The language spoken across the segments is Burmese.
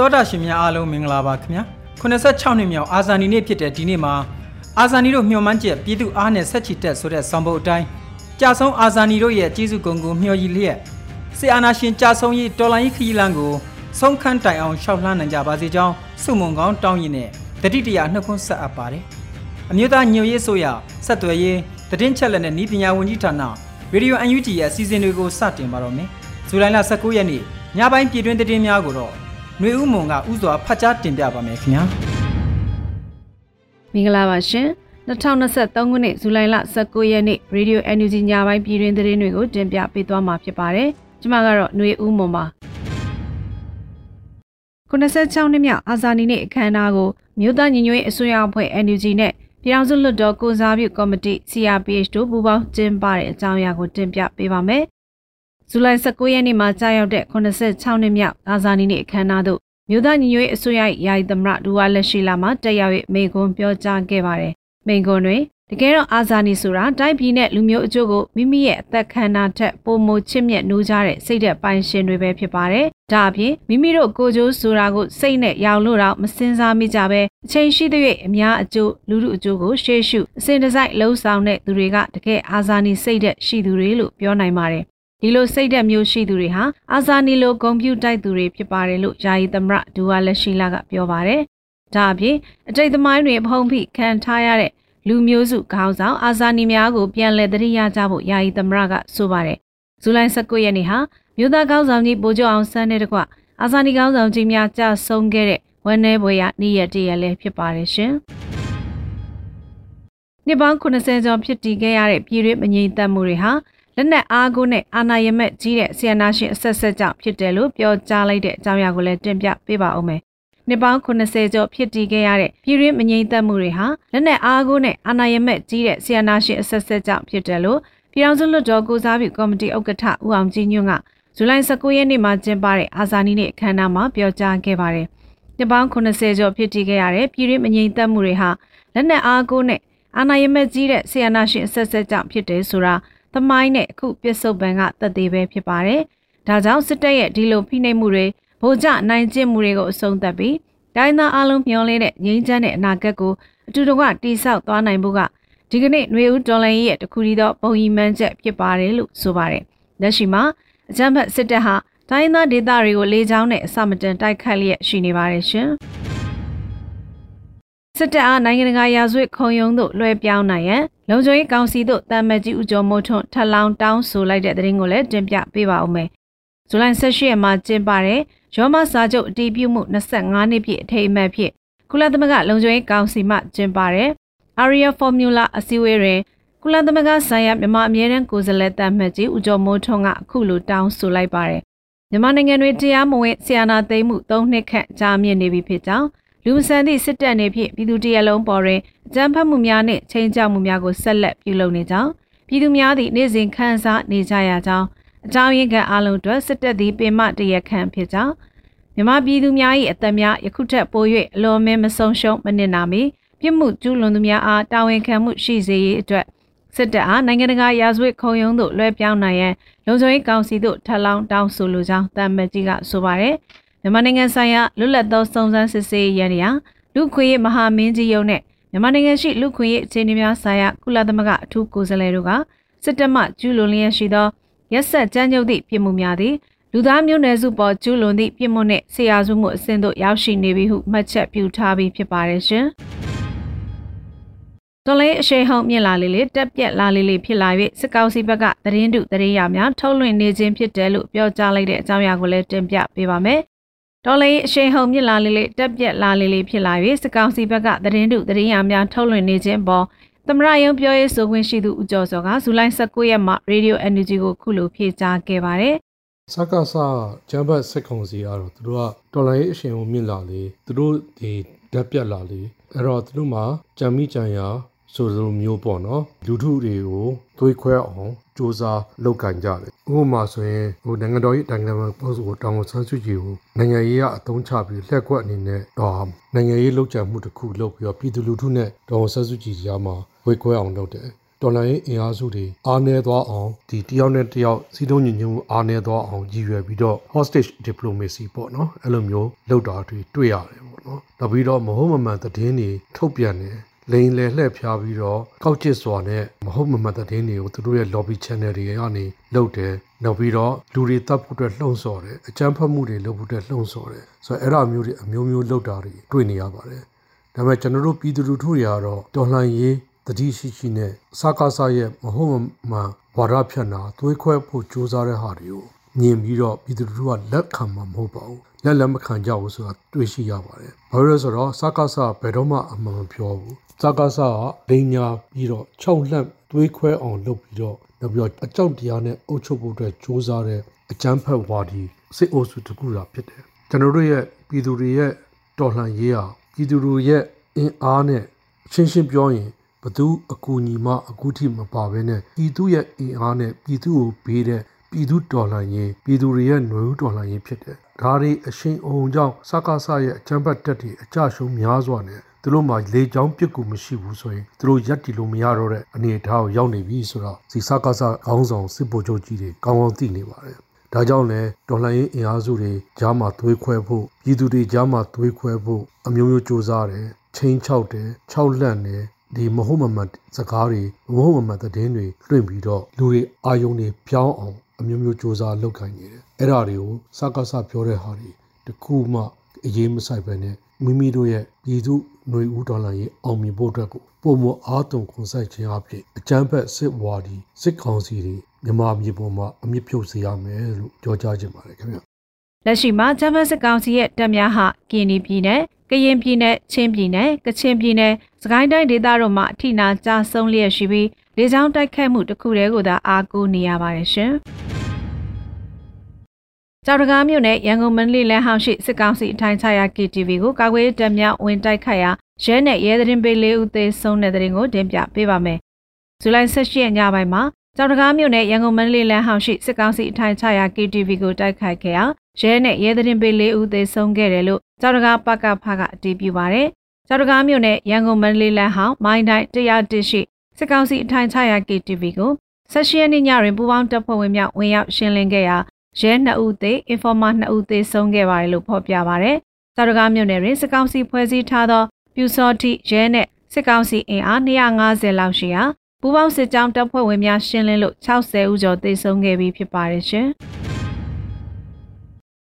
တောတာရှင်များအားလုံးမင်္ဂလာပါခင်ဗျာ86နှစ်မြောက်အာဇာနည်နေ့ဖြစ်တဲ့ဒီနေ့မှာအာဇာနည်တို့မျှော်မှန်းချက်ပြည်သူအားနဲ့ဆက်ချီတက်ဆိုတဲ့ဆောင်ပုဒ်အတိုင်းကြာဆုံးအာဇာနည်တို့ရဲ့ကျေးဇူးဂုဏ်ကိုမျှော်ရည်လျက်ဆီအာနာရှင်ကြာဆုံးရေးတော်လိုင်းရေးခရီးလမ်းကိုဆုံးခန်းတိုင်အောင်ရှောက်လှမ်းနိုင်ကြပါစေကြောင်းစုမုံကောင်းတောင်းရင်နဲ့တတိတရနှုတ်ခွန်းဆက်အပ်ပါတယ်အမျိုးသားညွရေးဆိုရဆက်သွယ်ရေးတည်င်းချက်လက်နဲ့ဤပညာဝန်ကြီးဌာနရေဒီယို UNG ရဲ့အစီအစဉ်တွေကိုစတင်ပါတော့မယ်ဇူလိုင်လ19ရက်နေ့ညပိုင်းပြည်တွင်းသတင်းများကိုတော့ နှွေဦးမွန်ကဥစွာဖတ်ကြားတင်ပြပါမယ်ခင်ဗျာမင်္ဂလာပါရှင်2023ခုနှစ်ဇူလိုင်လ19ရက်နေ့ Radio NUG ညပိုင်းပြည်တွင်သတင်းတွေကိုတင်ပြပေးသွားမှာဖြစ်ပါတယ်ကျွန်မကတော့နှွေဦးမွန်ပါ96နှစ်မြောက်အာဇာနည်နေ့အခမ်းအနားကိုမြို့သားညီညွတ်ရေးအစိုးရအဖွဲ့ NUG နဲ့ပြည်အောင်စုလွှတ်တော်ကိုစားပြုကော်မတီ CRPH တို့ပူးပေါင်းကျင်းပတဲ့အကြောင်းအရာကိုတင်ပြပေးပါမယ် ဇူလိုင်19ရက်နေ့မှာကြာရောက်တဲ့86နှစ်မြောက်အာဇာနည်နေ့အခမ်းအနားသို့မြို့သားညီညွတ်ရေးအစိုးရ၏ယာယီသမရဒူဝါလက်ရှိလာမှတက်ရောက်၍မိန့်ခွန်းပြောကြားခဲ့ပါတယ်။မိန့်ခွန်းတွင်တကယ်တော့အာဇာနည်ဆိုတာတိုင်းပြည်နဲ့လူမျိုးအကျိုးကိုမိမိရဲ့အသက်ခံတာထက်ပိုမိုချစ်မြတ်နိုးကြတဲ့စိတ်သက်ပိုင်ရှင်တွေပဲဖြစ်ပါတယ်။ဒါအပြင်မိမိတို့ကိုကြိုးဆိုတာကိုစိတ်နဲ့ရောင်လို့တော့မစင်စားမိကြပဲအချိန်ရှိသည့်အများအကျိုးလူလူအကျိုးကိုရှေ့ရှုအစဉ်တစိုက်လှုံ့ဆော်တဲ့သူတွေကတကယ်အာဇာနည်စိတ်သက်ရှိသူတွေလို့ပြောနိုင်ပါတယ် ဒီလိုစိတ်ဓာတ်မျိုးရှိသူတွေဟာအာဇာနီလိုဂုံပြူတိုက်သူတွေဖြစ်ပါတယ်လို့ယာယီသမရဒူဝါလက်ရှိလာကပြောပါတယ်။ဒါအပြင်အတိတ်သမိုင်းတွေဖုံးဖိခံထားရတဲ့လူမျိုးစုခေါင်းဆောင်အာဇာနီများကိုပြန်လည်သတိရကြဖို့ယာယီသမရကဆိုပါတယ်။ဇူလိုင်19ရက်နေ့ဟာမြို့သားခေါင်းဆောင်ကြီးဗိုလ်ချုပ်အောင်ဆန်းတဲ့တကွအာဇာနီခေါင်းဆောင်ကြီးများကြဆုံးခဲ့တဲ့ဝန်내ဘွေရနေ့ရက်တည်းရလည်းဖြစ်ပါတယ်ရှင်။နှစ်ပေါင်း80ကျော်ဖြစ်တည်ခဲ့ရတဲ့ပြည်တွင်းမငြိမ်သက်မှုတွေဟာ လက်နက်အားကိုးနဲ့အာဏာရမက်ကြီးတဲ့ဆီယနာရှင်အဆက်ဆက်ကြောင့်ဖြစ်တယ်လို့ပြောကြားလိုက်တဲ့အကြောင်းအရာကိုလည်းတင်ပြပေးပါဦးမယ်။နှစ်ပေါင်း80ကျော်ဖြစ်တည်ခဲ့ရတဲ့ပြည်တွင်းမငြိမ်သက်မှုတွေဟာလက်နက်အားကိုးနဲ့အာဏာရမက်ကြီးတဲ့ဆီယနာရှင်အဆက်ဆက်ကြောင့်ဖြစ်တယ်လို့ပြည်ထောင်စုလွှတ်တော်ကိုစားပြုကော်မတီဥက္ကဋ္ဌဦးအောင်ကြည်ညွန့်ကဇူလိုင်19ရက်နေ့မှာကျင်းပတဲ့အာဇာနည်နေ့အခမ်းအနားမှာပြောကြားခဲ့ပါတယ်။နှစ်ပေါင်း80ကျော်ဖြစ်တည်ခဲ့ရတဲ့ပြည်တွင်းမငြိမ်သက်မှုတွေဟာလက်နက်အားကိုးနဲ့အာဏာရမက်ကြီးတဲ့ဆီယနာရှင်အဆက်ဆက်ကြောင့်ဖြစ်တယ်ဆိုတာ သမိုင်းနဲ့အခုပြစ္ဆုတ်ပံကသက်သေးပဲဖြစ်ပါတယ်။ဒါကြောင့်စစ်တပ်ရဲ့ဒီလိုဖိနှိပ်မှုတွေဗိုလ်ကျနိုင်ကျင့်မှုတွေကိုအဆုံးသတ်ပြီးတိုင်းသားအလုံးမျှော်လင့်တဲ့ငြိမ်းချမ်းတဲ့အနာဂတ်ကိုအတူတကွတိဆောက်သွားနိုင်ဖို့ကဒီကနေ့ຫນွေဦးဒေါ်လာရဲ့တခုတည်းသောပုံရီမှန်းချက်ဖြစ်ပါတယ်လို့ဆိုပါတယ်။လက်ရှိမှာအကြမ်းဖက်စစ်တပ်ဟာတိုင်းသားဒေသတွေကိုလေကြောင်းနဲ့အစမတန်တိုက်ခတ်လျက်ရှိနေပါတယ်ရှင်။ စစ်တပ်အားနိုင်ငံတကာရာဇဝတ်ခုံရုံးသို့လွှဲပြောင်းနိုင်ရန်လုံခြုံရေးကောင်စီသို့တမ်မတ်ကြီးဦးကျော်မိုးထွန်းထပ်လောင်းတောင်းဆိုလိုက်တဲ့သတင်းကိုလည်းတင်ပြပေးပါဦးမယ်။ဇူလိုင်18ရက်မှာကျင်းပတဲ့ရောမစာချုပ်အတည်ပြုမှု25နှစ်ပြည့်အထိမ်းအမှတ်ဖြစ်ကုလသမဂ္ဂလုံခြုံရေးကောင်စီမှကျင်းပတဲ့ Area Formula အစည်းအဝေးတွင်ကုလသမဂ္ဂဆိုင်ရာမြန်မာအမြဲတမ်းကိုယ်စားလှယ်တမ်မတ်ကြီးဦးကျော်မိုးထွန်းကအခုလိုတောင်းဆိုလိုက်ပါတယ်။မြန်မာနိုင်ငံတွင်တရားမဝင်ဆီယနာသိမ်းမှု၃နှစ်ခန့်ကြာမြင့်နေပြီဖြစ်ကြောင်း လူမဆန်သည့်စစ်တပ်နေဖြင့်ပြည်သူတရက်လုံးပေါ်တွင်အကြမ်းဖက်မှုများနှင့်ချိန်ချမှုများကိုဆက်လက်ပြုလုပ်နေကြောင်းပြည်သူများသည့်နေ့စဉ်ခံစားနေကြရကြောင်းအကြောင်းရင်းကအလုံးအတွက်စစ်တပ်သည်ပင်မတရက်ခန့်ဖြစ်ကြောင်းမြမပြည်သူများ၏အသက်များယခုထက်ပို၍အလွန်မင်းမဆုံးရှုံးမနစ်နာမီပြစ်မှုကျူးလွန်သူများအားတာဝန်ခံမှုရှိစေရေးအတွက်စစ်တပ်အားနိုင်ငံတကာရာဇဝတ်ခုံရုံးသို့လွှဲပြောင်းနိုင်ရန်လုံခြုံရေးကောင်စီသို့ထပ်လောင်းတောင်းဆိုလိုကြောင်းတမ်မတ်ကြီးကဆိုပါတယ်။ မြန်မာနိုင်ငံဆိုင်ရာလွတ်လပ်သောစုံစမ်းစစ်ဆေးရန်ရာလူခွေရေးမဟာမင်းကြီးရုံးနဲ့မြန်မာနိုင်ငံရှိလူခွေရေးအခြေအနေများဆိုင်ရာကုလသမဂ္ဂအထူးကိုယ်စားလှယ်တို့ကစစ်တပ်မှကျူးလွန်လျက်ရှိသောရက်ဆက်ကြမ်းကြုတ်သည့်ပြစ်မှုများသည်လူသားမျိုးနွယ်စုပေါ်ကျူးလွန်သည့်ပြစ်မှုနှင့်ဆရာစုမှုအဆင့်သို့ရောက်ရှိနေပြီဟုမှတ်ချက်ပြုထားပြီးဖြစ်ပါတယ်ရှင်။တော်လေးအရှိန်ဟုန်မြင့်လာလေလေတက်ပြက်လာလေလေဖြစ်လာ၍စစ်ကောင်စီဘက်ကသတင်းတုသတင်းရများထုတ်လွှင့်နေခြင်းဖြစ်တယ်လို့ပြောကြားလိုက်တဲ့အကြောင်းအရာကိုလည်းတင်ပြပေးပါမယ်။ တော်လေးအရှိန်ဟုန်မြင့်လာလေလေတက်ပြက်လာလေလေဖြစ်လာ၍စစ်ကောင်စီဘက်ကသတင်းတုသတင်းရများထုတ်လွှင့်နေခြင်းပေါ်သမရယုံပြောရေးဆိုခွင့်ရှိသူဦးကျော်စောကဇူလိုင်19ရက်မှာ Radio Energy ကိုခုလိုဖြေကြားခဲ့ပါတယ်စကားစဂျမ်ဘတ်စစ်ခုံစီကတော့သူတို့ကတော်လိုင်းအရှင်ကိုမြင့်လာလေသူတို့ဒီဓာတ်ပြက်လာလေအဲ့တော့သူတို့မှာကြံမိကြံရ ဆိုလိုမျိုးပေါ့နော်လူထုတွေကိုသွေးခွဲအောင်စ조사လုပ်ကင်ကြတယ်ဥပမာဆိုရင်ဟိုနိုင်ငံတော်ရေးနိုင်ငံမှာပေါ့ဆိုတောင်ဆန်းစုကြည်ကိုနိုင်ငံရေးကအသုံးချပြီးလက်ကွက်အနေနဲ့တော့နိုင်ငံရေးလုပ်ကြံမှုတစ်ခုလုပ်ပြီးတော့ပြည်သူလူထုနဲ့တောင်ဆန်းစုကြည်ကြားမှာဝေခွဲအောင်လုပ်တယ်တော်လှန်ရေးအင်အားစုတွေအားနည်းသွားအောင်ဒီတယောက်နဲ့တယောက်စီးတုံးညီညွတ်မှုအားနည်းသွားအောင်ရည်ရွယ်ပြီးတော့ hostage diplomacy ပေါ့နော်အဲ့လိုမျိုးလုပ်တာတွေတွေ့ရတယ်ပေါ့နော်နောက်ပြီးတော့မဟုတ်မမှန်သတင်းတွေထုတ်ပြန်တယ် လိန်လေလှည့်ဖျားပြီးတော့ကောက်ကျစ်စွာနဲ့မဟုတ်မမှန်သတင်းတွေကိုသူတို့ရဲ့ lobby channel တွေကနေလုပ်တယ်နောက်ပြီးတော့လူတွေတပ်ဖို့အတွက်လှုံ့ဆော်တယ်အကြမ်းဖက်မှုတွေလုပ်ဖို့အတွက်လှုံ့ဆော်တယ်ဆိုတော့အဲ့ဒါမျိုးတွေအမျိုးမျိုးလုပ်တာတွေတွေ့နေရပါတယ်ဒါပေမဲ့ကျွန်တော်တို့ပြည်သူလူထုတွေကတော့တော်လှန်ရေးတတိရှိရှိနဲ့စကားစားရဲ့မဟုတ်မှန်ဝါဒဖြန့်တာသွေးခွဲဖို့ကြိုးစားတဲ့ဟာတွေကို မြင်ပြီးတော့ပြည်သူလူထုကလက်ခံမှာမဟုတ်ပါဘူးလက်လက်မခံကြဘူးဆိုတာတွေ့ရှိရပါတယ်ဘာလို့လဲဆိုတော့စကားစားဘယ်တော့မှအမှန်မပြောဘူးစကားစားကလိန်ညာပြီးတော့ခြောက်လှန့်သွေးခွဲအောင်လုပ်ပြီးတော့နောက်ပြီးတော့အကြောက်တရားနဲ့အုပ်ချုပ်ဖို့အတွက်စ조사တဲ့အကြမ်းဖက်ဝါဒီစစ်အုပ်စုတကူတာဖြစ်တယ်ကျွန်တော်တို့ရဲ့ပြည်သူတွေရဲ့တော်လှန်ရေးဟာပြည်သူတွေရဲ့အင်အားနဲ့ရှင်းရှင်းပြောရင်ဘသူအကူညီမအကူထိမပါဘဲနဲ့ပြည်သူရဲ့အင်အားနဲ့ပြည်သူကိုဘေးတဲ့ ပြည်သူတော်လှန်ရေးပြည်သူတွေရဲ့ຫນွေဦးတော်လှန်ရေးဖြစ်တယ်။ဒါတွေအရှင်အုံကြောင့်စကားဆရဲ့အကြမ်းဖက်တက်တွေအကြရှုံးများစွာနဲ့သူတို့မှာလေချောင်းပြစ်ကူမရှိဘူးဆိုရင်သူတို့ရက်တီလို့မရတော့တဲ့အနေအထားကိုရောက်နေပြီဆိုတော့စီစကားဆခေါင်းဆောင်စစ်ဗိုလ်ချုပ်ကြီးတွေကောင်းကောင်းသိနေပါတယ်။ဒါကြောင့်လည်းတော်လှန်ရေးအင်အားစုတွေကြားမှာသွေးခွဲဖို့ပြည်သူတွေကြားမှာသွေးခွဲဖို့အမျိုးမျိုးစ조사တယ်ချင်းချောက်တယ်ခြောက်လန့်တယ်ဒီမဟုတ်မမှန်စကားတွေမဟုတ်မမှန်သတင်းတွေလွှင့်ပြီးတော့လူတွေအာယုံတွေပြောင်းအောင် အမျိုးမျိုးစ조사လုပ်ခိုင်းနေတယ်အဲ့ဒါတွေကိုစကားစပြောတဲ့ဟာတွေတခုမှအရေးမဆိုင်ပဲနဲ့မိမိတို့ရဲ့ပြည်သူຫນွေဦးဒေါ်လာရေးအောင်မြင်ဖို့အတွက်ကိုပုံမအားသွန်ခွန်ဆိုင်ခြင်းအဖြစ်အကြမ်းဖက်စစ်ဝါဒီစစ်ကောင်စီတွေမြန်မာပြည်ပေါ်မှာအမြင့်ပြုတ်စေရမယ်လို့ပြောကြားခြင်းပါတယ်ခင်ဗျလက်ရှိမှာဂျမန်စစ်ကောင်စီရဲ့တပ်များဟာကင်းနီပြည်နယ်ကရင်ပြည်နယ်ချင်းပြည်နယ်ကချင်ပြည်နယ်စကိုင်းတိုင်းဒေသတို့မှာအထိနာကြဆုံးလျက်ရှိပြီး လေကြောင်းတိုက်ခိုက်မှုတစ်ခုတည်းကိုသာအားကိုးနေရပါတယ်ရှင်။ကြောက်တကားမြို့နယ်ရန်ကုန်မန္တလေးလမ်းဟောင်းရှိစစ်ကောင်စီအထိုင်ချရာ KTV ကိုကာကွယ်တပ်များဝင်တိုက်ခိုက်ရာရဲနဲ့ရဲသတင်းပေးလေးဦးသေဆုံးတဲ့တဲ့ရင်ကိုတင်ပြပေးပါမယ်။ဇူလိုင်18ရက်ညပိုင်းမှာကြောက်တကားမြို့နယ်ရန်ကုန်မန္တလေးလမ်းဟောင်းရှိစစ်ကောင်စီအထိုင်ချရာ KTV ကိုတိုက်ခိုက်ခဲ့ရာရဲနဲ့ရဲသတင်းပေးလေးဦးသေဆုံးခဲ့တယ်လို့ကြောက်တကားပကဖကအတည်ပြုပါတယ်။ကြောက်တကားမြို့နယ်ရန်ကုန်မန္တလေးလမ်းဟောင်းမိုင်းတိုင်း101ရှိ စစ်ကောင်စီအထိုင်ချရာ KTV ကိုဆက်ရှိရနေ့ညတွင်ပူပေါင်းတပ်ဖွဲ့ဝင်များဝင်ရောက်ရှင်းလင်းခဲ့ရာရဲ2ဦးသေအင်ဖော်မာ2ဦးသေဆုံးခဲ့ပါတယ်လို့ဖော်ပြပါဗျ။စာတကားမြို့နယ်တွင်စစ်ကောင်စီဖွဲ့စည်းထားသောပြူစောတိရဲနဲ့စစ်ကောင်စီအင်အား250လောက်ရှိရာပူးပေါင်းစစ်ကြောင်းတပ်ဖွဲ့ဝင်များရှင်းလင်းလို့60ဦးကျော်သေဆုံးခဲ့ပြီးဖြစ်ပါတယ်ရှင်။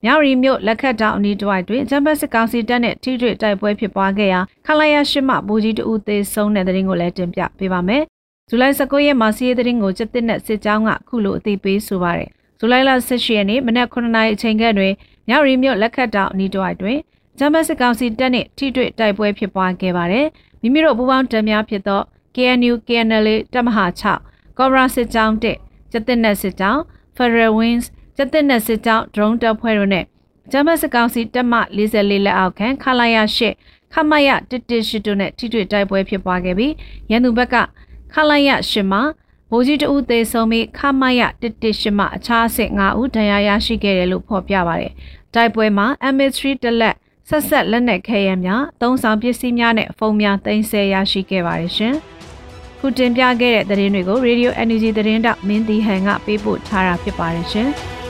မြောက်ရီမြို့လက်ခတ်တောင်အနီးတစ်ဝိုက်တွင်ဂျမ်ဘတ်စစ်ကောင်စီတပ်နဲ့ထိတွေ့တိုက်ပွဲဖြစ်ပွားခဲ့ရာခလာရရှိမှဘူကြီးတဦးသေဆုံးတဲ့တဲ့ရင်ကိုလည်းတင်ပြပေးပါမယ်။ဇူလိုင်19ရက်မှာစီးရဲတဲ့ရင်ကိုစစ်တပ်နဲ့စစ်ကြောင်းကခုလိုအသိပေးဆိုပါရယ်။ဇူလိုင်လ18ရက်နေ့မနက်9:00နာရီအချိန်ကတွင်မြောက်ရီမြို့လက်ခတ်တောင်အနီးတစ်ဝိုက်တွင်ဂျမ်ဘတ်စစ်ကောင်စီတပ်နှင့်ထိတွေ့တိုက်ပွဲဖြစ်ပွားခဲ့ပါတယ်။မိမိတို့ပူးပေါင်းတပ်များဖြစ်သော KNU KNL တပ်မဟာ6ကော်ဘရာစစ်ကြောင်း1ကျက်တက်နက်စစ်ကြောင်း Federal Wings ကျက်တက်နက်စစ်ကြောင်း drone တပ်ဖွဲ့တို့နဲ့ဂျမတ်စကောင်စီတပ်မ44လက်အောက်ခံခလာရ8ခမရ118တို့နဲ့ထိတွေ့တိုက်ပွဲဖြစ်ပွားခဲ့ပြီးရန်သူဘက်ကခလာရ8မှာဗိုလ်ကြီးတဦးသေဆုံးပြီးခမရ118မှာအခြားအဆင့်5ဦးဒဏ်ရာရရှိခဲ့တယ်လို့ဖော်ပြပါတယ်။တိုက်ပွဲမှာ MA3 တလက်ဆက်ဆက်လက်နက်ခဲယမ်းများသုံးဆောင်ပစ္စည်းများနဲ့ဖုန်းများတင်ဆက်ရရှိခဲ့ပါတယ်ရှင်။ခုတင်ပြခဲ့တဲ့သတင်းတွေကို Radio Energy သတင်းတောက်မင်းတီဟန်ကပေးပို့ထားတာဖြစ်ပါတယ်ရှင်။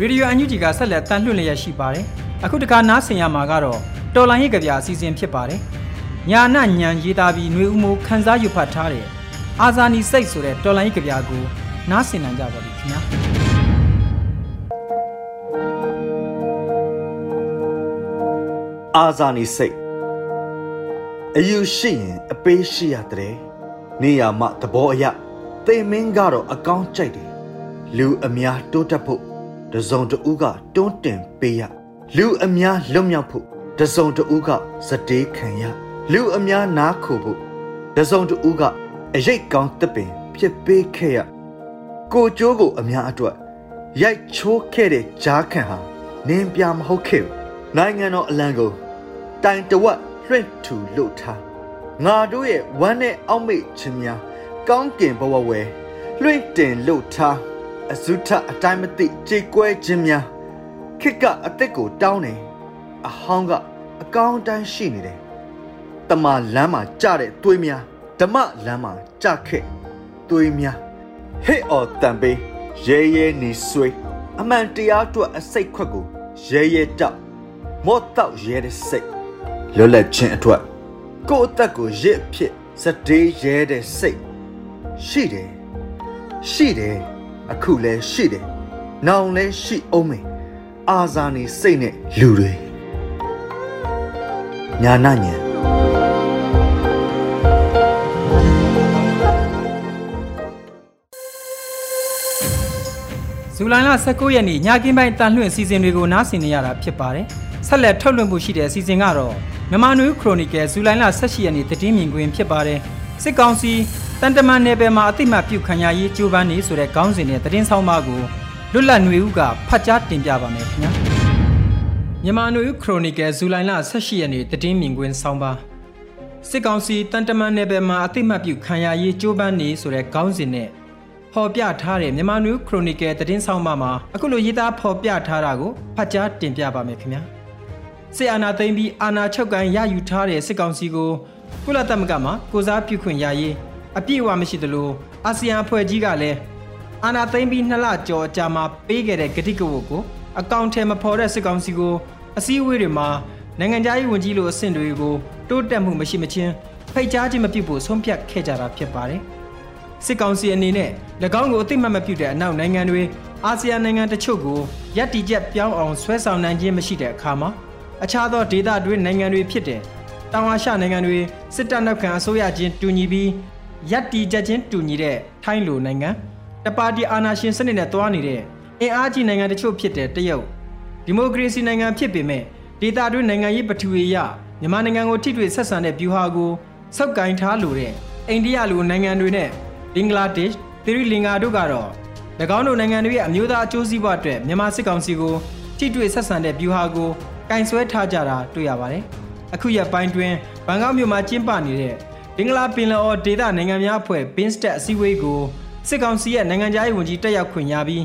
ရေဒီယိုအန်ယူဂျီကဆက်လက်တန်လှည့်လျက်ရှိပါတယ်။အခုတခါနားဆင်ရမှာကတော့တော်လိုင်းရဲ့ကြပြအစီအစဉ်ဖြစ်ပါတယ်။ညာနာညံရေးသားပြီးຫນွေဦးမိုးခန်းစားယူဖတ်ထားတဲ့အာဇာနည်စိတ်ဆိုတဲ့တော်လိုင်းကြပြာကိုနားဆင်နိုင်ကြပါလိမ့်ခင်ဗျာအာဇာနည်စိတ်အယူရှိရင်အပေးရှိရတဲ့နေရမသဘောအရသေမင်းကတော့အကောင်းကြိုက်တယ်လူအများတိုးတက်ဖို့ တစုံတဦးကတွန်းတင်ပေးရလူအများလွတ်မြောက်ဖို့တစုံတဦးကစတေးခံရလူအများနားခိုဖို့တစုံတဦးကအရိတ်ကောင်းတပင်ဖြစ်ပေးခဲ့ရကိုကျိုးကိုအများအတွက်ရိုက်ချိုးခဲ့တဲ့ဂျားခံဟာနင်းပြမဟုတ်ခဲ့ဘူးနိုင်ငံတော်အလံကိုတိုင်တဝက်လွှင့်ထူလို့ထားငါတို့ရဲ့ဝမ်းနဲ့အောက်မေ့ခြင်းများကောင်းကင်ဘဝဝဲလွှင့်တင်လို့ထား အစုထအတိုင်းမသိကြေကွဲခြင်းများခစ်ကအသက်ကိုတောင်းနေအဟောင်းကအကောင်းတိုင်းရှိနေတယ်တမလမ်းမှာကြတဲ့သွေးများဓမ္မလမ်းမှာကြခဲ့သွေးများဟဲ့အော်တန်ပေးရဲရဲနေဆွေးအမှန်တရားအတွက်အစိတ်ခွက်ကိုရဲရဲတောက်မော့တောက်ရဲတဲ့စိတ်လွတ်လပ်ခြင်းအတွက်ကိုယ့်အသက်ကိုရစ်ဖြစ်စတေးရဲတဲ့စိတ်ရှိတယ်ရှိတယ် အခုလဲရှိတယ်နောင်လဲရှိအောင်မယ်အာဇာနည်စိတ်နဲ့လူတွေညာနာညာဇူလိုင်လ19ရက်နေ့ညကင်းပိုင်းတန်လွင့်အစီအစဉ်တွေကိုနားဆင်နေရတာဖြစ်ပါတယ်ဆက်လက်ထုတ်လွှင့်မှုရှိတဲ့အစီအစဉ်ကတော့မြန်မာနွေခရိုနီကယ်ဇူလိုင်လ18ရက်နေ့သတင်းမြင်ကွင်းဖြစ်ပါတယ်စစ်ကောင်စီ တန်တမန်နယ်ပယ်မှာအသိမှတ်ပြုခံရရေးကြိုးပမ်းနေဆိုတဲ့ခေါင်းစဉ်နဲ့သတင်းဆောင်ပါကိုလွတ်လပ်ຫນွေဦးကဖတ်ကြားတင်ပြပါမယ်ခင်ဗျာမြန်မာနွေဦးခရိုနီကယ်ဇူလိုင်လ18ရက်နေ့သတင်းမြင်ကွင်းဆောင်ပါစစ်ကောင်စီတန်တမန်နယ်ပယ်မှာအသိမှတ်ပြုခံရရေးကြိုးပမ်းနေဆိုတဲ့ခေါင်းစဉ်နဲ့ဖော်ပြထားတဲ့မြန်မာနွေခရိုနီကယ်သတင်းဆောင်ပါမှာအခုလိုရေးသားဖော်ပြထားတာကိုဖတ်ကြားတင်ပြပါမယ်ခင်ဗျာစစ်အာဏာသိမ်းပြီးအာဏာချုပ်ကန်ရယူထားတဲ့စစ်ကောင်စီကိုကုလသမဂ္ဂမှာကိုစားပြုခွင့်ရရေး အပြည့်အဝမရှိသလိုအာဆီယံအဖွဲ့ကြီးကလည်းအာဏာသိမ်းပြီးနှစ်လကျော်အကြာမှာပေးခဲ့တဲ့ဂတိကဝတ်ကိုအကောင့်ထဲမဖော်တဲ့စစ်ကောင်စီကိုအစည်းအဝေးတွေမှာနိုင်ငံခြားရေးဝန်ကြီးလိုအဆင့်တွေကိုတိုးတက်မှုမရှိမချင်းဖိတ်ကြားခြင်းမပြုဖို့ဆုံးဖြတ်ခဲ့ကြတာဖြစ်ပါတယ်။စစ်ကောင်စီအနေနဲ့၎င်းကိုအသိမှတ်မပြုတဲ့အနောက်နိုင်ငံတွေအာဆီယံနိုင်ငံတချို့ကိုရပ်တည်ချက်ပြောင်းအောင်ဆွဲဆောင်နိုင်ခြင်းမရှိတဲ့အခါမှာအခြားသောဒေသတွင်းနိုင်ငံတွေဖြစ်တဲ့တောင်အာရှနိုင်ငံတွေစစ်တပ်နောက်ခံအစိုးရချင်းတူညီပြီး ရပ်တည်ချက်ချင်းတူညီတဲ့ထိုင်းလိုနိုင်ငံတပါတီအာဏာရှင်စနစ်နဲ့တွားနေတဲ့အင်အားကြီးနိုင်ငံတချို့ဖြစ်တဲ့တရုတ်ဒီမိုကရေစီနိုင်ငံဖြစ်ပေမဲ့ဒေသတွင်းနိုင်ငံရေးပထဝီအရမြန်မာနိုင်ငံကိုထိတွေ့ဆက်ဆံတဲ့ဗျူဟာကိုစောက်ကင်ထားလိုတဲ့အိန္ဒိယလိုနိုင်ငံတွေနဲ့ဘင်္ဂလားဒေ့ရှ်သီရိလင်္ကာတို့ကတော့၎င်းတို့နိုင်ငံတွေရဲ့အမျိုးသားအကျိုးစီးပွားအတွက်မြန်မာစစ်ကောင်စီကိုထိတွေ့ဆက်ဆံတဲ့ဗျူဟာကိုကင်ဆွဲထားကြတာတွေ့ရပါတယ်။အခုရက်ပိုင်းတွင်ဘန်ကောက်မြို့မှာကျင်းပနေတဲ့ ဘင်္ဂလားပင်လယ်အော်ဒေသနိုင်ငံများအဖွဲ့ဘင်းစတက်အစည်းအဝေးကိုစစ်ကောင်စီရဲ့နိုင်ငံခြားရေးဝန်ကြီးတက်ရောက်ခွင့်ရပြီး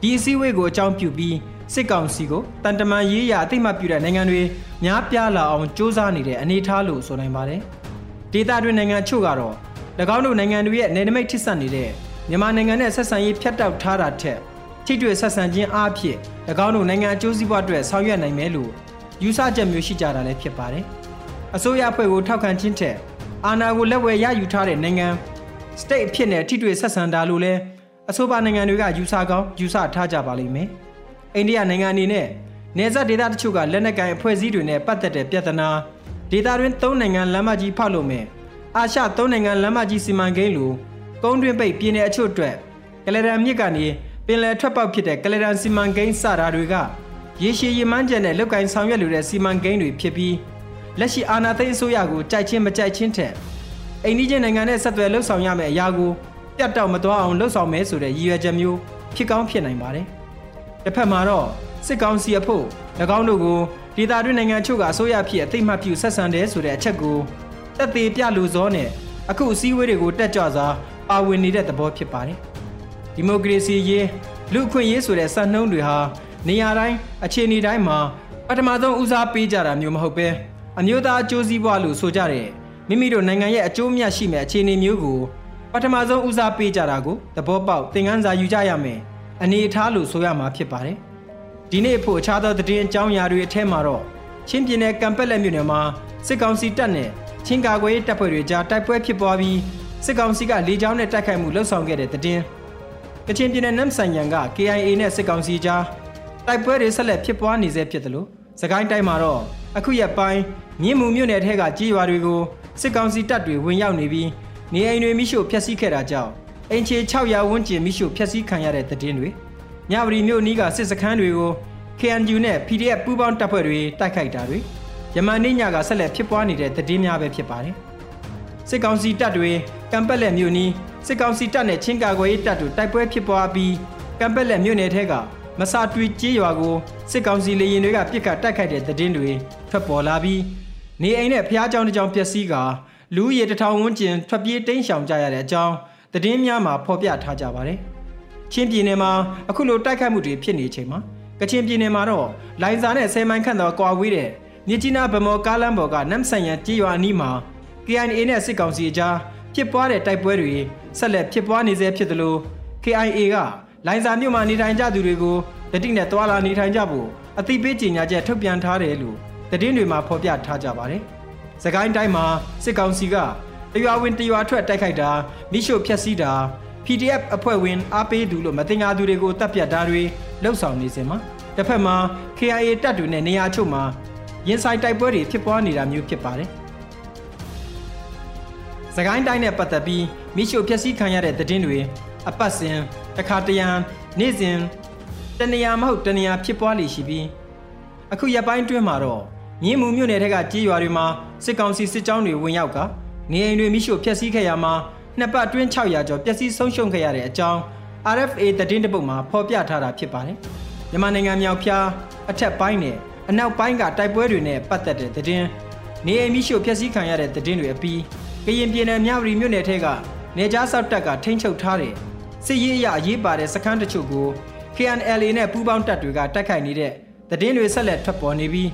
ဒီအစည်းအဝေးကိုအကြောင်းပြုပြီးစစ်ကောင်စီကိုတန်တမန်ရေးရာအသိမှတ်ပြုတဲ့နိုင်ငံတွေများပြားလာအောင်စ조사နေတဲ့အနေအထားလို့ဆိုနိုင်ပါတယ်။ဒေသတွင်းနိုင်ငံချို့ကတော့၎င်းတို့နိုင်ငံတွေရဲ့နယ်နိမိတ်ထိစပ်နေတဲ့မြန်မာနိုင်ငံနဲ့ဆက်ဆံရေးဖြတ်တောက်ထားတာထက်ထိတွေ့ဆက်ဆံခြင်းအားဖြင့်၎င်းတို့နိုင်ငံအကျိုးစီးပွားအတွက်ဆောင်ရွက်နိုင်မယ်လို့ယူဆချက်မျိုးရှိကြတာလည်းဖြစ်ပါတယ်။အစိုးရအဖွဲ့ကိုထောက်ခံခြင်းထက် အာဏာကိုလက်ဝယ်ရယူထားတဲ့နိုင်ငံ state အဖြစ်နဲ့ထိတွေ့ဆက်ဆံတာလို့လည်းအဆိုပါနိုင်ငံတွေကယူဆကောင်းယူဆထားကြပါလိမ့်မယ်။အိန္ဒိယနိုင်ငံအနေနဲ့နေဆက်ဒေသတချို့ကလက်နက်ကိုင်အဖွဲ့အစည်းတွေနဲ့ပတ်သက်တဲ့ပြဿနာဒေသတွင်း၃နိုင်ငံလမ်းမကြီးဖောက်လို့မယ်အာရှ၃နိုင်ငံလမ်းမကြီးစီမံကိန်းလိုကုန်းတွင်းပိတ်ပြည်내အချို့အတွက်ကလဒန်မြစ်ကနေပင်လယ်ထွက်ပေါက်ဖြစ်တဲ့ကလဒန်စီမံကိန်းစတာတွေကရေရှည်ရည်မှန်းချက်နဲ့လောက်ကင်ဆောင်ရွက်လိုတဲ့စီမံကိန်းတွေဖြစ်ပြီး လက်ရှိအာဏာသိမ်းအစိုးရကိုကြိုက်ချင်းမကြိုက်ချင်းထက်အိန္ဒိယနိုင်ငံနဲ့ဆက်သွယ်လှုပ်ဆောင်ရမယ့်အရာကိုပြတ်တောက်မသွားအောင်လှုပ်ဆောင်မယ်ဆိုတဲ့ရည်ရွယ်ချက်မျိုးဖြစ်ကောင်းဖြစ်နိုင်ပါတယ်။တစ်ဖက်မှာတော့စစ်ကောင်စီအဖို့၎င်းတို့ကိုဒေသတွင်းနိုင်ငံချို့ကအစိုးရဖြစ်အသိမှတ်ပြုဆက်ဆံတယ်ဆိုတဲ့အချက်ကိုတက်သေးပြလူစောနဲ့အခုအစည်းအဝေးတွေကိုတက်ကြွစွာပါဝင်နေတဲ့သဘောဖြစ်ပါတယ်။ဒီမိုကရေစီရေးလူအခွင့်ရေးဆိုတဲ့စံနှုန်းတွေဟာနေရာတိုင်းအခြေအနေတိုင်းမှာပထမဆုံးဦးစားပေးကြတာမျိုးမဟုတ်ပဲ အမျိုးသားအကျိုးစီးပွားလို့ဆိုကြတဲ့မိမိတို့နိုင်ငံရဲ့အကျိုးမြတ်ရှိမဲ့အခြေအနေမျိုးကိုပထမဆုံးဦးစားပေးကြတာကိုသဘောပေါက်သင်ခန်းစာယူကြရမယ်အနေအထားလို့ဆိုရမှာဖြစ်ပါတယ်။ဒီနေ့ဖို့အခြားသောသတင်းအကြောင်းအရာတွေအထက်မှာတော့ချင်းပြည်နယ်ကံပက်လက်မြို့နယ်မှာစစ်ကောင်စီတပ်နဲ့ချင်းကာကွယ်တပ်ဖွဲ့တွေကြားတိုက်ပွဲဖြစ်ပွားပြီးစစ်ကောင်စီကလေကြောင်းနဲ့တိုက်ခိုက်မှုလှုပ်ဆောင်ခဲ့တဲ့တဲ့င်းကချင်ပြည်နယ်နမ်ဆန်ယန်က KIA နဲ့စစ်ကောင်စီကြားတိုက်ပွဲတွေဆက်လက်ဖြစ်ပွားနေဆဲဖြစ်တယ်လို့ စကိုင်းတိုင်းမှာတော့အခုရက်ပိုင်းမြင်းမူမြို့နယ်ထဲကကြေးရွာတွေကိုစစ်ကောင်စီတပ်တွေဝင်ရောက်နေပြီးနေအိမ်တွေမိရှို့ဖျက်ဆီးခဲ့တာကြောင့်အင်ချေ600ဝန်းကျင်မိရှို့ဖျက်ဆီးခံရတဲ့တဲ့င်းတွေညပရီမြို့နီးကစစ်စခန်းတွေကို KNU နဲ့ PDF ပူးပေါင်းတပ်ဖွဲ့တွေတိုက်ခိုက်တာတွေယမန်နေ့ညကဆက်လက်ဖြစ်ပွားနေတဲ့တည်င်းများပဲဖြစ်ပါတယ်။စစ်ကောင်စီတပ်တွေကံပက်လက်မြို့နီးစစ်ကောင်စီတပ်နဲ့ချင်းကာကွယ်ရေးတပ်တို့တိုက်ပွဲဖြစ်ပွားပြီးကံပက်လက်မြို့နယ်ထဲက မစာတွီကြေးရွာကိုစစ်ကောင်စီလေရင်တွေကပြစ်ခတ်တိုက်ခိုက်တဲ့တည်င်းတွေထွက်ပေါ်လာပြီးနေအိမ်နဲ့ဖျားကြောင်တစ်ကြောင်ပျက်စီးကလူရည်တထောင်ဝန်းကျင်ထွက်ပြေးတိမ်းရှောင်ကြရတဲ့အကြောင်းတည်င်းများမှာဖော်ပြထားကြပါတယ်။ချင်းပြည်နယ်မှာအခုလိုတိုက်ခိုက်မှုတွေဖြစ်နေချိန်မှာကချင်ပြည်နယ်မှာတော့လိုင်ဇာနဲ့ဆယ်မိုင်ခန့်သောကွာဝေးတဲ့မြစ်ကြီးနားဗမော်ကားလမ်းပေါ်ကနမ်ဆန်ရန်ကြေးရွာအနီးမှာ KIA နဲ့စစ်ကောင်စီအကြားဖြစ်ပွားတဲ့တိုက်ပွဲတွေဆက်လက်ဖြစ်ပွားနေဆဲဖြစ်သလို KIA က လိုင်ဇာမြို့မှာနေထိုင်ကြသူတွေကိုတတိနဲ့တွာလာနေထိုင်ကြဖို့အသိပေးကြေညာချက်ထုတ်ပြန်ထားတယ်လို့သတင်းတွေမှာဖော်ပြထားကြပါတယ်။စကိုင်းတိုင်းမှာစစ်ကောင်စီကတရွာဝင်တရွာထွက်တိုက်ခိုက်တာမိရှို့ဖျက်ဆီးတာ PDF အဖွဲ့ဝင်အားပေးသူလို့မတင်ညာသူတွေကိုတပ်ပြတ်တာတွေလှုပ်ဆောင်နေစဉ်မှာတစ်ဖက်မှာ KIA တပ်တွေနဲ့နေရာချို့မှာရင်ဆိုင်တိုက်ပွဲတွေဖြစ်ပွားနေတာမျိုးဖြစ်ပါတယ်။စကိုင်းတိုင်းနဲ့ပတ်သက်ပြီးမိရှုဖျက်ဆီးခံရတဲ့သတင်းတွေ အပတ်စဉ်တစ်ခါတရံနေ့စဉ်တနေရာမဟုတ်တနေရာဖြစ်ပွားလိရှိပြီးအခုရက်ပိုင်းတွင်းမှာတော့မြင်းမူမြို့နယ်ထက်ကကြေးရွာတွေမှာစစ်ကောင်စီစစ်ကြောင်းတွေဝင်ရောက်ကနေအိမ်တွေမိရှုဖျက်ဆီးခဲ့ရမှာနှစ်ပတ်အတွင်း600ကျော်ပျက်စီးဆုံးရှုံးခဲ့ရတဲ့အကြောင်း RFA သတင်းတပုတ်မှာဖော်ပြထားတာဖြစ်ပါတယ်။မြန်မာနိုင်ငံမြောက်ဖျားအထက်ပိုင်းနဲ့အနောက်ပိုင်းကတိုက်ပွဲတွေနဲ့ပတ်သက်တဲ့သတင်းနေအိမ်မိရှုဖျက်ဆီးခံရတဲ့သတင်းတွေအပြီးကရင်ပြည်နယ်မြဝတီမြို့နယ်ထဲကနေကြားဆောက်တပ်ကထိန်းချုပ်ထားတဲ့ စစ်ရေးအရအရေးပါတဲ့စခန်းတချို့ကို KNLA နဲ့ပူးပေါင်းတပ်တွေကတိုက်ခိုက်နေတဲ့သတင်းတွေဆက်လက်ထွက်ပေါ်နေပြီး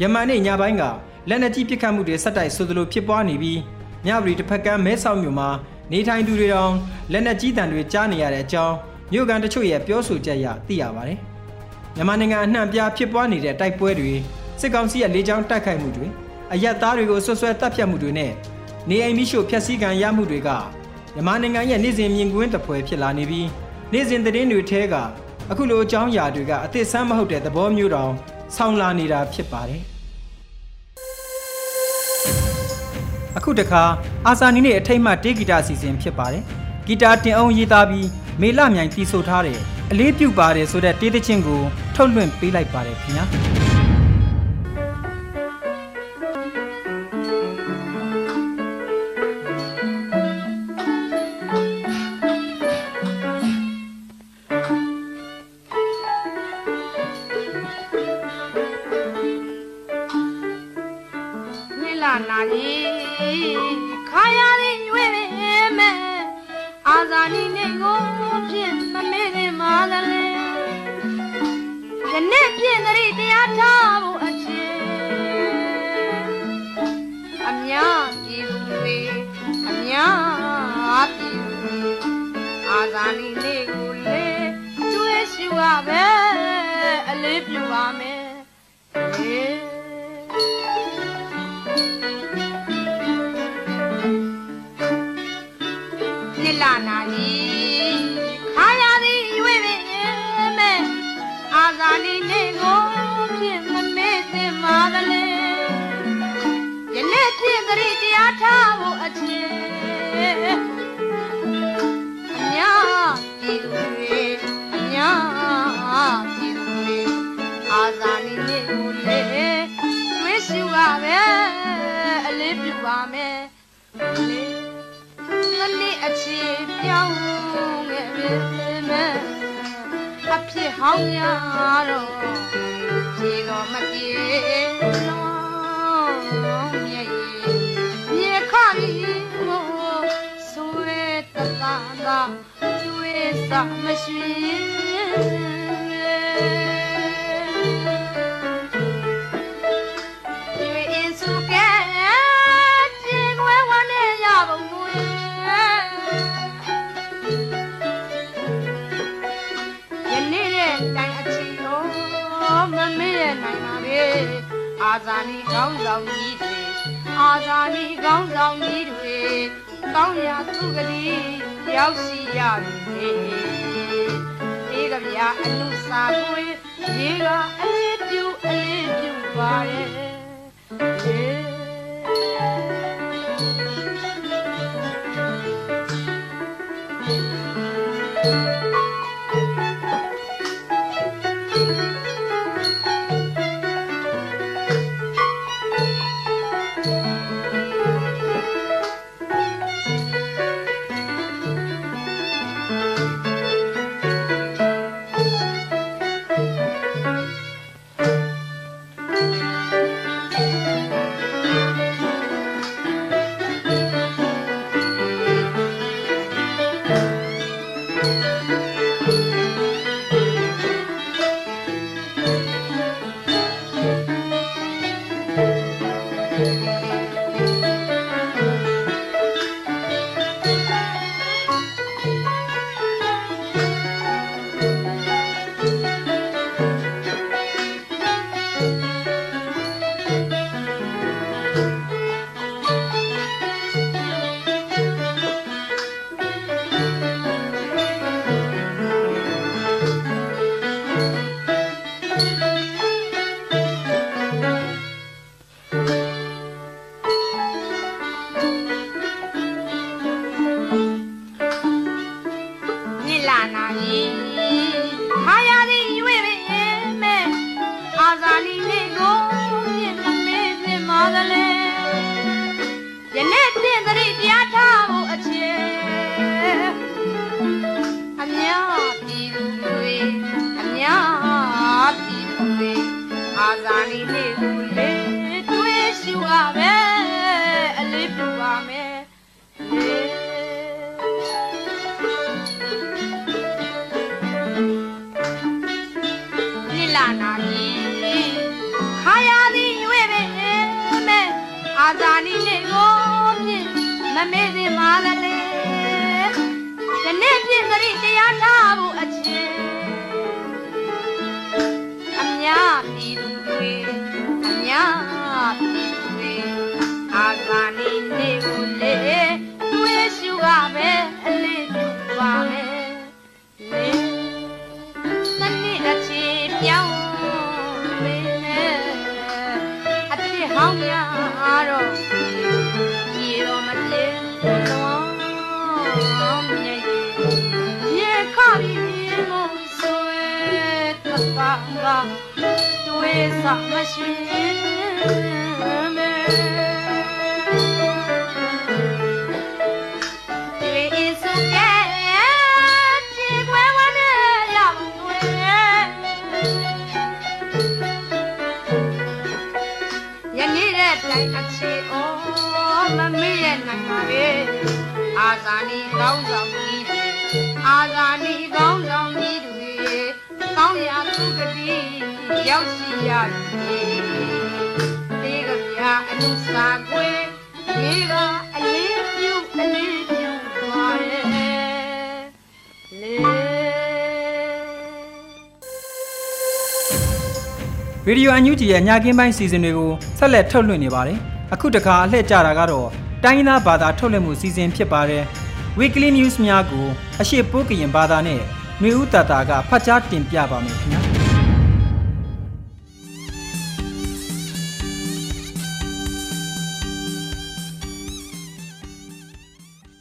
ယမန်နေ့ညပိုင်းကလက်နက်ကြီးပစ်ခတ်မှုတွေဆက်တိုက်ဆိုသလိုဖြစ်ပွားနေပြီးမြဝတီတစ်ဖက်ကမ်းမဲဆောက်မြို့မှာနေထိုင်သူတွေတောင်လက်နက်ကြီးတံတွေကြားနေရတဲ့အကြောင်းမြို့ကန်တချို့ရဲ့ပြောဆိုချက်အရသိရပါတယ်။မြန်မာနိုင်ငံအနှံ့ပြားဖြစ်ပွားနေတဲ့တိုက်ပွဲတွေစစ်ကောင်စီရဲ့လေကြောင်းတိုက်ခိုက်မှုတွေအရက်သားတွေကိုဆွဆွဲတပ်ဖြတ်မှုတွေနဲ့နေအိမ်မိရှို့ဖျက်ဆီးခံရမှုတွေက မြန်မာနိုင်ငံရဲ့နေ့စဉ်မြင်ကွင်းတစ်ပွဲဖြစ်လာနေပြီးနေ့စဉ်သတင်းတွေထဲကအခုလိုအကြောင်းအရာတွေကအသစ်ဆန်းမဟုတ်တဲ့သဘောမျိုးတောင်ဆောင်းလာနေတာဖြစ်ပါတယ်။အခုတခါအာဇာနီနဲ့အထိတ်မှတေးဂီတအစီအစဉ်ဖြစ်ပါတယ်ဂီတာတင်အောင်ရေးသားပြီးမေလမြိုင်တီးဆိုထားတဲ့အလေးပြုပါတယ်ဆိုတဲ့တေးသချင်းကိုထုတ်လွှင့်ပေးလိုက်ပါတယ်ခင်ဗျာ လာနာကြီးခါရသည်ရွေးပင်မဲ့အာဇာနည်နဲ့ကိုဖြစ်မမေ့သင်ပါသလဲယနေ့ဖြစ်သတိတရားထားဖို့အချင်းအများပြည်သူတွေအများပြည်သူတွေအာဇာနည်နဲ့ကိုလေတွေးရှုကပဲအလေးပြုပါမယ်လေနေ့ အချီပြောင်းခဲ့ပြီမဲ့အဖြစ်ဟောင်းရတော့ဖြေတော်မပြေလုံးမြေမြေခါကြီးမို့ဆွေတသာသာကျွေးစာမရှိ ဇာနည်ကောင်းဆောင်ကြီးတွေအာဇာနည်ကောင်းဆောင်ကြီးတွေကောင်းရာသူကလေးရောက်စီရပြီဒီကဗျာအနုစာပွေရေကအလေးပြုအလေးပြုပါရဲ့ အာ မမေ့စင်ပါလေဒီနေ့ပြည့်စရိတရားထားဖို့အချင်းအများပြည်သူတွေအများပြည်သူတွေအာဇာန ရောက်စီရ ဒီကအလေးပြုအလေးပြုပါရဲ့လေရေဒီယိုအန်ယူဂျီရဲ့ညကင်းပိုင်းစီစဉ်တွေကိုဆက်လက်ထုတ်လွှင့်နေပါတယ်။အခုတခါအလှည့်ကြတာကတော့တိုင်းရင်းသားဘာသာထုတ်လွှင့်မှုစီစဉ်ဖြစ်ပါတယ်။ Weekly News များကိုအရှိပိုးကရင်ဘာသာနဲ့ຫນွေဦးတာတာကဖတ်ကြားတင်ပြပါမယ်ခင်ဗျာ။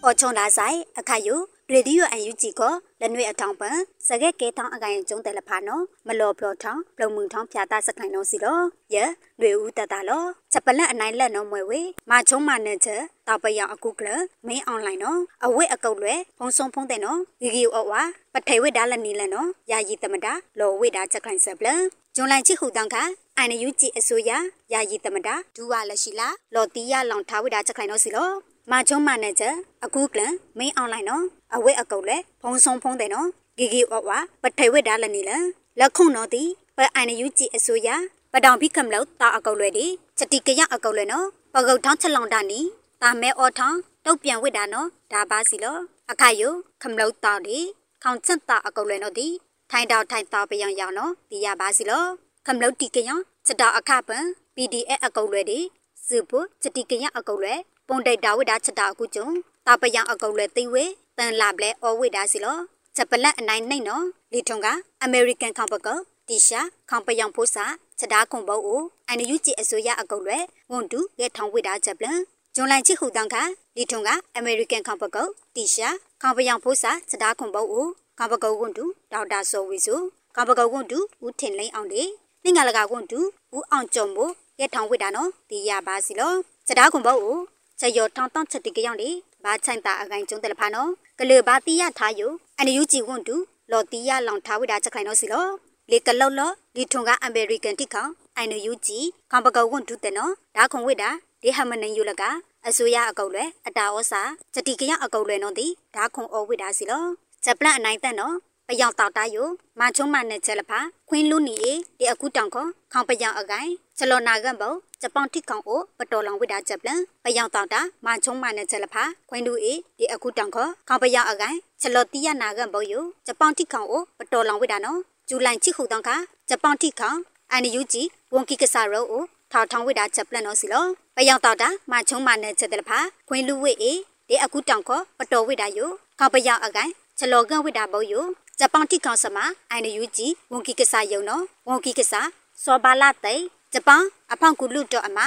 အော်ချုံလာဆိုင်အခါယူရေဒီယိုအန်ယူဂျီကိုလက်နွေအထောင်ပန်စကဲကဲထောင်းအကိုင်ကျုံတယ်လဖာနော်မလော်ဖလော်ထောင်းလုံမှုထောင်းဖြာတာစခိုင်လုံးစီတော့ယလွေဦးတတလောချက်ပလက်အနိုင်လက်နော်မွဲဝေမာချုံမနဲ့ချက်တောက်ပယောင်အခုကလမင်းအွန်လိုင်းနော်အဝိအကုတ်လွဲဖုံဆုံဖုံးတဲ့နော်ဂီဂီအော်ဝါပထေဝိဒါလနီလက်နော်ယာယီတမတာလော်ဝိဒါချက်ခိုင်ဆက်ပလဂျွန်လိုင်ချီဟူတန်ခအိုင်နယူဂျီအစိုးရယာယီတမတာဒူဝါလက်ရှိလာလော်တီယာလောင်ထားဝိဒါချက်ခိုင်နော်စီလော မာချုံမနဲ့ချက်အခုကလမင်းအွန်လိုင်းနော်အဝိအကုတ်လွဲဖုံဆုံဖုံးတဲ့နော်ဂီဂီအော်ဝါပထေဝိဒါလနီလက်လက်ခုံနော်တီပအိုင်နယူဂျီအစိုးရပတောင်ဖိကမလို့တာအကုတ်လွဲဒီချက်တီကရအကုတ်လွဲနော်ပကုတ်ထောင်းချက်လောင်တာနီတာမဲအော်ထောင်းတုတ်ပြန်ဝိတာနော်ဒါပါစီလောအခါယုခမလို့တောက်ဒီခေါင်ချက်တာအကုတ်လွဲနော်ဒီထိုင်တောက်ထိုင်တောက်ပယံရောင်နော်ဒီရပါစီလောခမလို့တီကယံချက်တာအခပန် PDF အကုတ်လွဲဒီစစုဖို့ချတိကရအကုတ်လဲ ပုံတိတ်တာဝိဒါချက်တာအခုကျုံတာပယံအကုတ်လဲသိဝဲတန်လာပလဲအော်ဝိဒါစီလောချက်ပလက်အနိုင်နှိမ့်နော်လီထုံကအမေရိကန်ခေါပကတီရှာခေါပယံဖိုးစာချက်တာခုံဘောအိုအန်ယူဂျီအစိုးရအကုတ်လဲဝန်တူရဲထောင်ဝိဒါချက်ပလန်ဂျွန်လိုင်ချီဟူတန်ကလီထုံကအမေရိကန်ခေါပကတီရှာခေါပယံဖိုးစာချက်တာခုံဘောအိုခေါပကဝန်တူဒေါက်တာဆိုဝီဆိုခေါပကဝန်တူဦးထင်လိန်အောင်လေနှင်္ဂလကဝန်တူဦးအောင်ကြုံမို့ရဲထောင်ဝိဒါနော်တီရပါစီလောချက်တာခုံဘောအို ချက်ရောထောင်တောင်းချက်တိကရောက်လေဘာချိုင်တာအကိုင်ကျုံတယ်လဖာနော်ကလေဘာတီရထားယအန်ယူဂျီဝန်တူလော်တီရလောင်ထားဝိတာချက်ခိုင်နော်စီလောလေကလောက်လောလီထုံကအမေရိကန်တိခေါအန်ယူဂျီခေါပကဝန်တူတဲ့နော်ဒါခုံဝိတာဒီဟမနန်ယူလကအစိုးရအကုတ်လွဲအတာဩစာစတိကရအကုတ်လွဲနော်ဒီဒါခုံဩဝိတာစီလောဂျပလန်အနိုင်တဲ့နော်ပယောင်တောက်တာယိုမချုံမနဲ့ချက်လဖာခွင်းလူနီအေဒီအခုတောင်ခေါခေါပယောင်အကိုင် ချလောနာကံဘောဂျပန်တိကောင်အိုပတော်လောင်ဝိတာချက်ပလန်ပယောင်တောက်တာမချုံမနဲ့ချက်လဖာခွင်းလူအေဒီအခုတောင်ခေါခေါပယောင်အကိုင်ချလောတီယနာကံဘောယိုဂျပန်တိကောင်အိုပတော်လောင်ဝိတာနော်ဇူလိုင်ချိခုတောင်ခါဂျပန်တိကောင်အန်ယူဂျီဝန်ကီကဆာရောအိုထောက်ထောင်ဝိတာချက်ပလန်နော်စီလောပယောင်တောက်တာမချုံမနဲ့ချက်တယ်လဖာခွင်းလူဝိအေဒီအခုတောင်ခေါပတော်ဝိတာယိုခေါပယောင်အကိုင်ချလောကံဝိတာဘောယိုဂျပန်တိကောင်စမအိုင်နယူဂျီဝန်ကီကစားယုံနော်ဝန်ကီကစားစောဘာလာတေ ဂျပန်အဖောင်ကူလူတော့အမ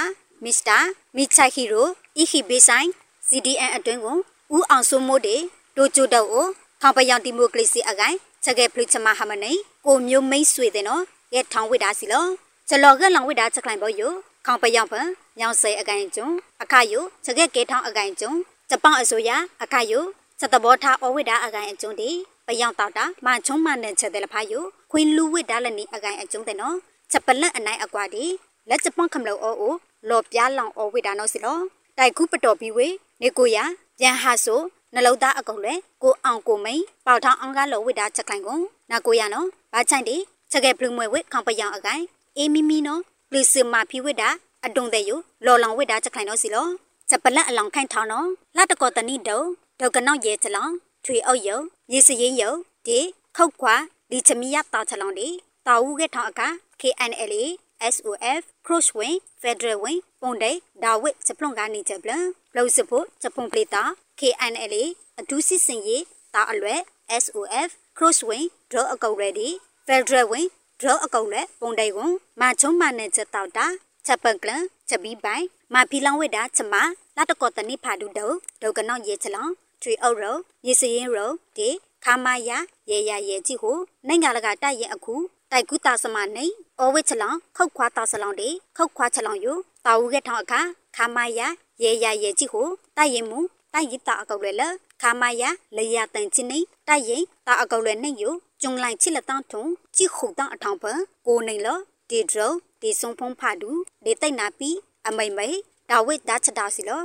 မစ္စတာမီချိုက်ဟီရိုအီခီဘေဆိုင် CDN အတွင်းကိုဦးအောင်စိုးမိုးတေဒိုဂျိုတော့ကိုခေါပယောင်ဒီမိုကရေစီအကိုင်ချက်ကေဖလိချမဟာမနေကိုမျိုးမိတ်ဆွေတဲ့နော်ရဲ့ထောင်ဝိတာစီလောချလောကလောင်ဝိတာချက်ခိုင်ဘောယိုခေါပယောင်ဖန်ညောင်စေအကိုင်ကျုံအခါယိုချက်ကေကေထောင်အကိုင်ကျုံဂျပန်အစိုးရအခါယိုချက်တဘောထားအဝိတာအကိုင်အကျုံတီပယောင်တောက်တာမချုံမနဲ့ချက်တယ်လဖာယိုခွင်းလူဝစ်ဒါလနီအကိုင်အကျုံတဲ့နော် ချက်ပလက်အနိုင်အကွာဒီလက်ချပွန်ခမလို့အိုအိုလော်ပြားလောင်အော်ဝိတာနော်စီလောတိုက်ခုပတော်ပြီးဝေနေကိုရပြန်ဟာဆိုနှလုံးသားအကုတ်လဲကိုအောင်ကိုမိန်ပေါထောင်းအောင်ကလော်ဝိတာချက်ခိုင်ကုန်နာကိုရနော်ဘာချိုင်တီချက်ကဲဖလူမွေဝစ်ခေါပယောင်အကိုင်အေးမီမီနော်ပလစ်စမာဖီဝိတာအတုံတဲ့ယိုလော်လောင်ဝိတာချက်ခိုင်နော်စီလောချက်ပလက်အလောင်ခိုင်ထောင်းနော်လာတကောတနိတုံဒေါကနောက်ရဲချလောင်ထွေအုပ်ယုံရေစရင်ယုံဒီခောက်ခွာဒီချမီရတောက်ချလောင်ဒီတာဝူကထောင်းအခါ KNLA SOF Crossway Federal Wing ပုံဒိဒါဝစ်စပလွန်ကနေချက်ပလန်ဘလို့စဖို့စပုံပလီတာ KNLA အဒူးစစ်စင်ရေးတာအလွဲ SOF Crossway Draw အကောက် ready Federal Wing Draw အကောက်လဲပုံဒိကွန်မချုံမနဲ့ချက်တောက်တာချက်ပန်ကလန်ချက်ပြီးပိုင်မဖီလောင်းဝစ်တာချမလာတကောတနိဖာဒူဒုဒုကနောက်ရေချလောင်ထွေအုပ်ရောရေစရင်ရောဒီခါမယာရေရရေကြည့်ကိုနိုင်ငံလကတိုက်ရင်အခု တိုက်ကူတာစမနေအဝိချလောင်ခောက်ခွာတာစလောင်ဒီခောက်ခွာချလောင်ယူတာဝူကထောင်းအခါခါမယာရေရရေကြည့်ကိုတိုက်ရင်မူတိုက်ရတာအကောက်လဲလခါမယာလေရတန်ချင်းနေတိုက်ရင်တာအကောက်လဲနေယူကျုံလိုက်ချစ်လက်တန်းထုံကြည့်ခုတန်းအထောင်ပကိုနေလဒီဒရောဒီဆုံဖုံဖာဒူဒီတိတ်နာပီအမိမ့်မိတ်ဒါဝိဒါချတာစီလော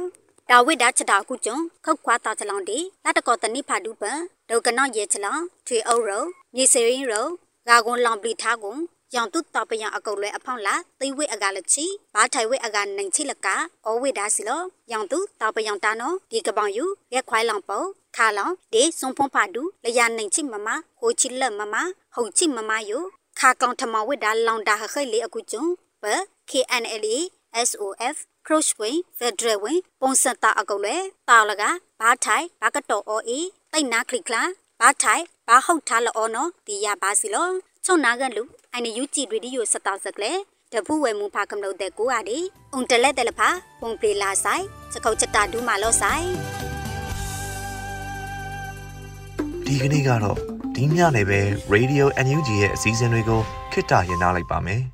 ဒါဝိဒါချက်တာခုကျုံခောက်ခွာတာချလောင်ဒီလတ်တကောတနိဖာဒုပန်ဒုကနော့ရဲချလောင်ထွေအုပ်ရောမြေစရင်ရော ဂါကွန်လောင်ပလီထားကွန်ယောင်တုတပယံအကုတ်လဲအဖောင်းလာသိဝိအကလချီဘာထိုင်ဝိအကနိုင်ချီလကအောဝိဒါစီလောယောင်တုတပယံတာနောဒီကပောင်ယူရက်ခွိုင်းလောင်ပေါခါလောင်ဒေစွန်ဖုံဖာဒူလရနိုင်ချီမမဟိုချီလက်မမဟုတ်ချီမမယိုခါကောင်ထမဝိဒါလောင်တာဟခဲလေအခုကျုံဘ KNLA SOF Crossway Federal Wing ပုံစံတာအကုတ်လဲတာလကဘာထိုင်ဘာကတော်အော်အေတိတ်နာခလီကလာဘာထိုင် ဘာဟုတ်ထားလောနော်ဒီရပါစီလောချုံနာကလူအိုင်နယူကြည်ရေဒီယိုစတောက်စကလေတပူဝဲမူဖာကမလို့တဲ့ကိုအားဒီအုံတလက်တယ်လဖာပုံပလီလာဆိုင်စကောက်ချတာဒူးမာလောဆိုင်ဒီကနေ့ကတော့ဒီညနေပဲ Radio NUG ရဲ့အစည်းအဝေးကိုခਿੱတရရလိုက်ပါမယ်